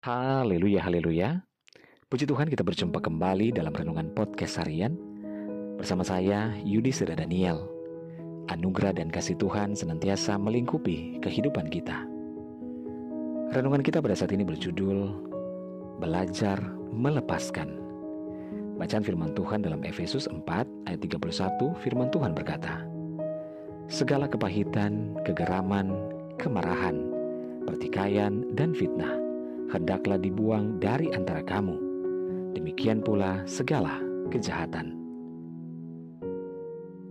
Haleluya, haleluya. Puji Tuhan kita berjumpa kembali dalam Renungan Podcast Harian bersama saya Yudi Seda Daniel. Anugerah dan kasih Tuhan senantiasa melingkupi kehidupan kita. Renungan kita pada saat ini berjudul Belajar Melepaskan. Bacaan firman Tuhan dalam Efesus 4 ayat 31 firman Tuhan berkata, Segala kepahitan, kegeraman, kemarahan, pertikaian, dan fitnah hendaklah dibuang dari antara kamu. Demikian pula segala kejahatan.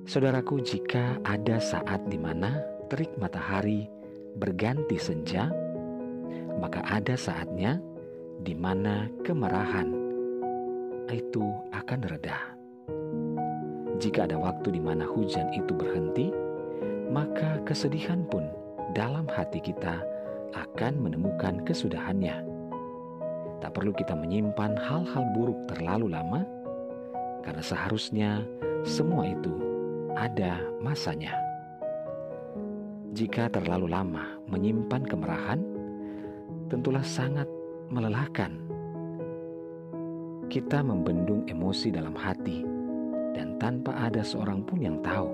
Saudaraku, jika ada saat di mana terik matahari berganti senja, maka ada saatnya di mana kemarahan itu akan reda. Jika ada waktu di mana hujan itu berhenti, maka kesedihan pun dalam hati kita akan menemukan kesudahannya. Tak perlu kita menyimpan hal-hal buruk terlalu lama, karena seharusnya semua itu ada masanya. Jika terlalu lama menyimpan kemarahan, tentulah sangat melelahkan. Kita membendung emosi dalam hati, dan tanpa ada seorang pun yang tahu,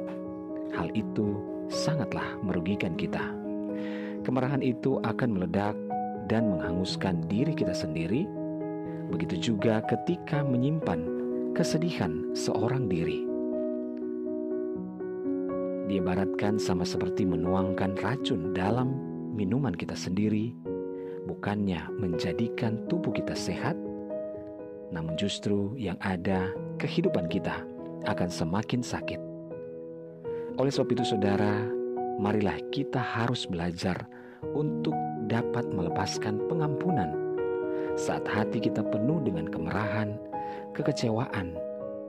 hal itu sangatlah merugikan kita. Kemarahan itu akan meledak dan menghanguskan diri kita sendiri, begitu juga ketika menyimpan kesedihan seorang diri. Diibaratkan sama seperti menuangkan racun dalam minuman kita sendiri, bukannya menjadikan tubuh kita sehat, namun justru yang ada kehidupan kita akan semakin sakit. Oleh sebab itu, saudara, marilah kita harus belajar untuk dapat melepaskan pengampunan saat hati kita penuh dengan kemarahan, kekecewaan,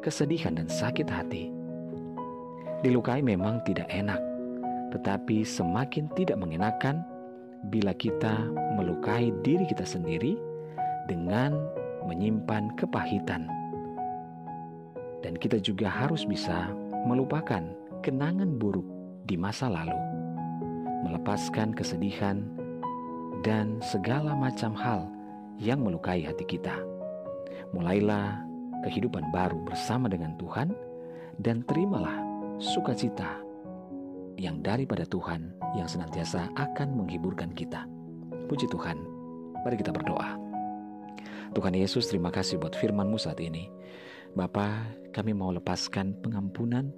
kesedihan, dan sakit hati. Dilukai memang tidak enak, tetapi semakin tidak mengenakan bila kita melukai diri kita sendiri dengan menyimpan kepahitan. Dan kita juga harus bisa melupakan kenangan buruk di masa lalu, melepaskan kesedihan dan segala macam hal yang melukai hati kita. Mulailah kehidupan baru bersama dengan Tuhan dan terimalah sukacita yang daripada Tuhan yang senantiasa akan menghiburkan kita. Puji Tuhan, mari kita berdoa. Tuhan Yesus, terima kasih buat firman-Mu saat ini. Bapa, kami mau lepaskan pengampunan,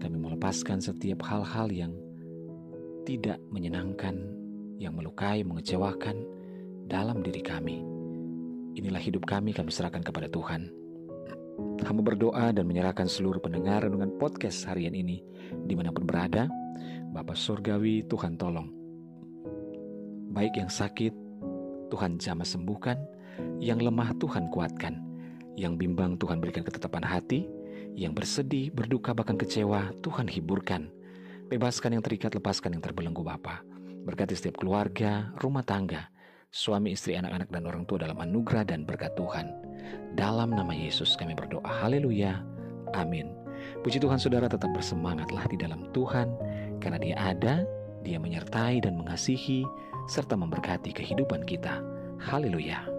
kami mau lepaskan setiap hal-hal yang tidak menyenangkan yang melukai, mengecewakan dalam diri kami. Inilah hidup kami, kami serahkan kepada Tuhan. Hamba berdoa dan menyerahkan seluruh pendengar dengan podcast harian ini di mana pun berada. Bapak Surgawi, Tuhan tolong. Baik yang sakit, Tuhan jamah sembuhkan. Yang lemah, Tuhan kuatkan. Yang bimbang, Tuhan berikan ketetapan hati. Yang bersedih, berduka, bahkan kecewa, Tuhan hiburkan. Bebaskan yang terikat, lepaskan yang terbelenggu Bapak. Berkati setiap keluarga, rumah tangga, suami, istri, anak-anak, dan orang tua dalam anugerah dan berkat Tuhan. Dalam nama Yesus kami berdoa. Haleluya. Amin. Puji Tuhan saudara tetap bersemangatlah di dalam Tuhan. Karena dia ada, dia menyertai dan mengasihi, serta memberkati kehidupan kita. Haleluya.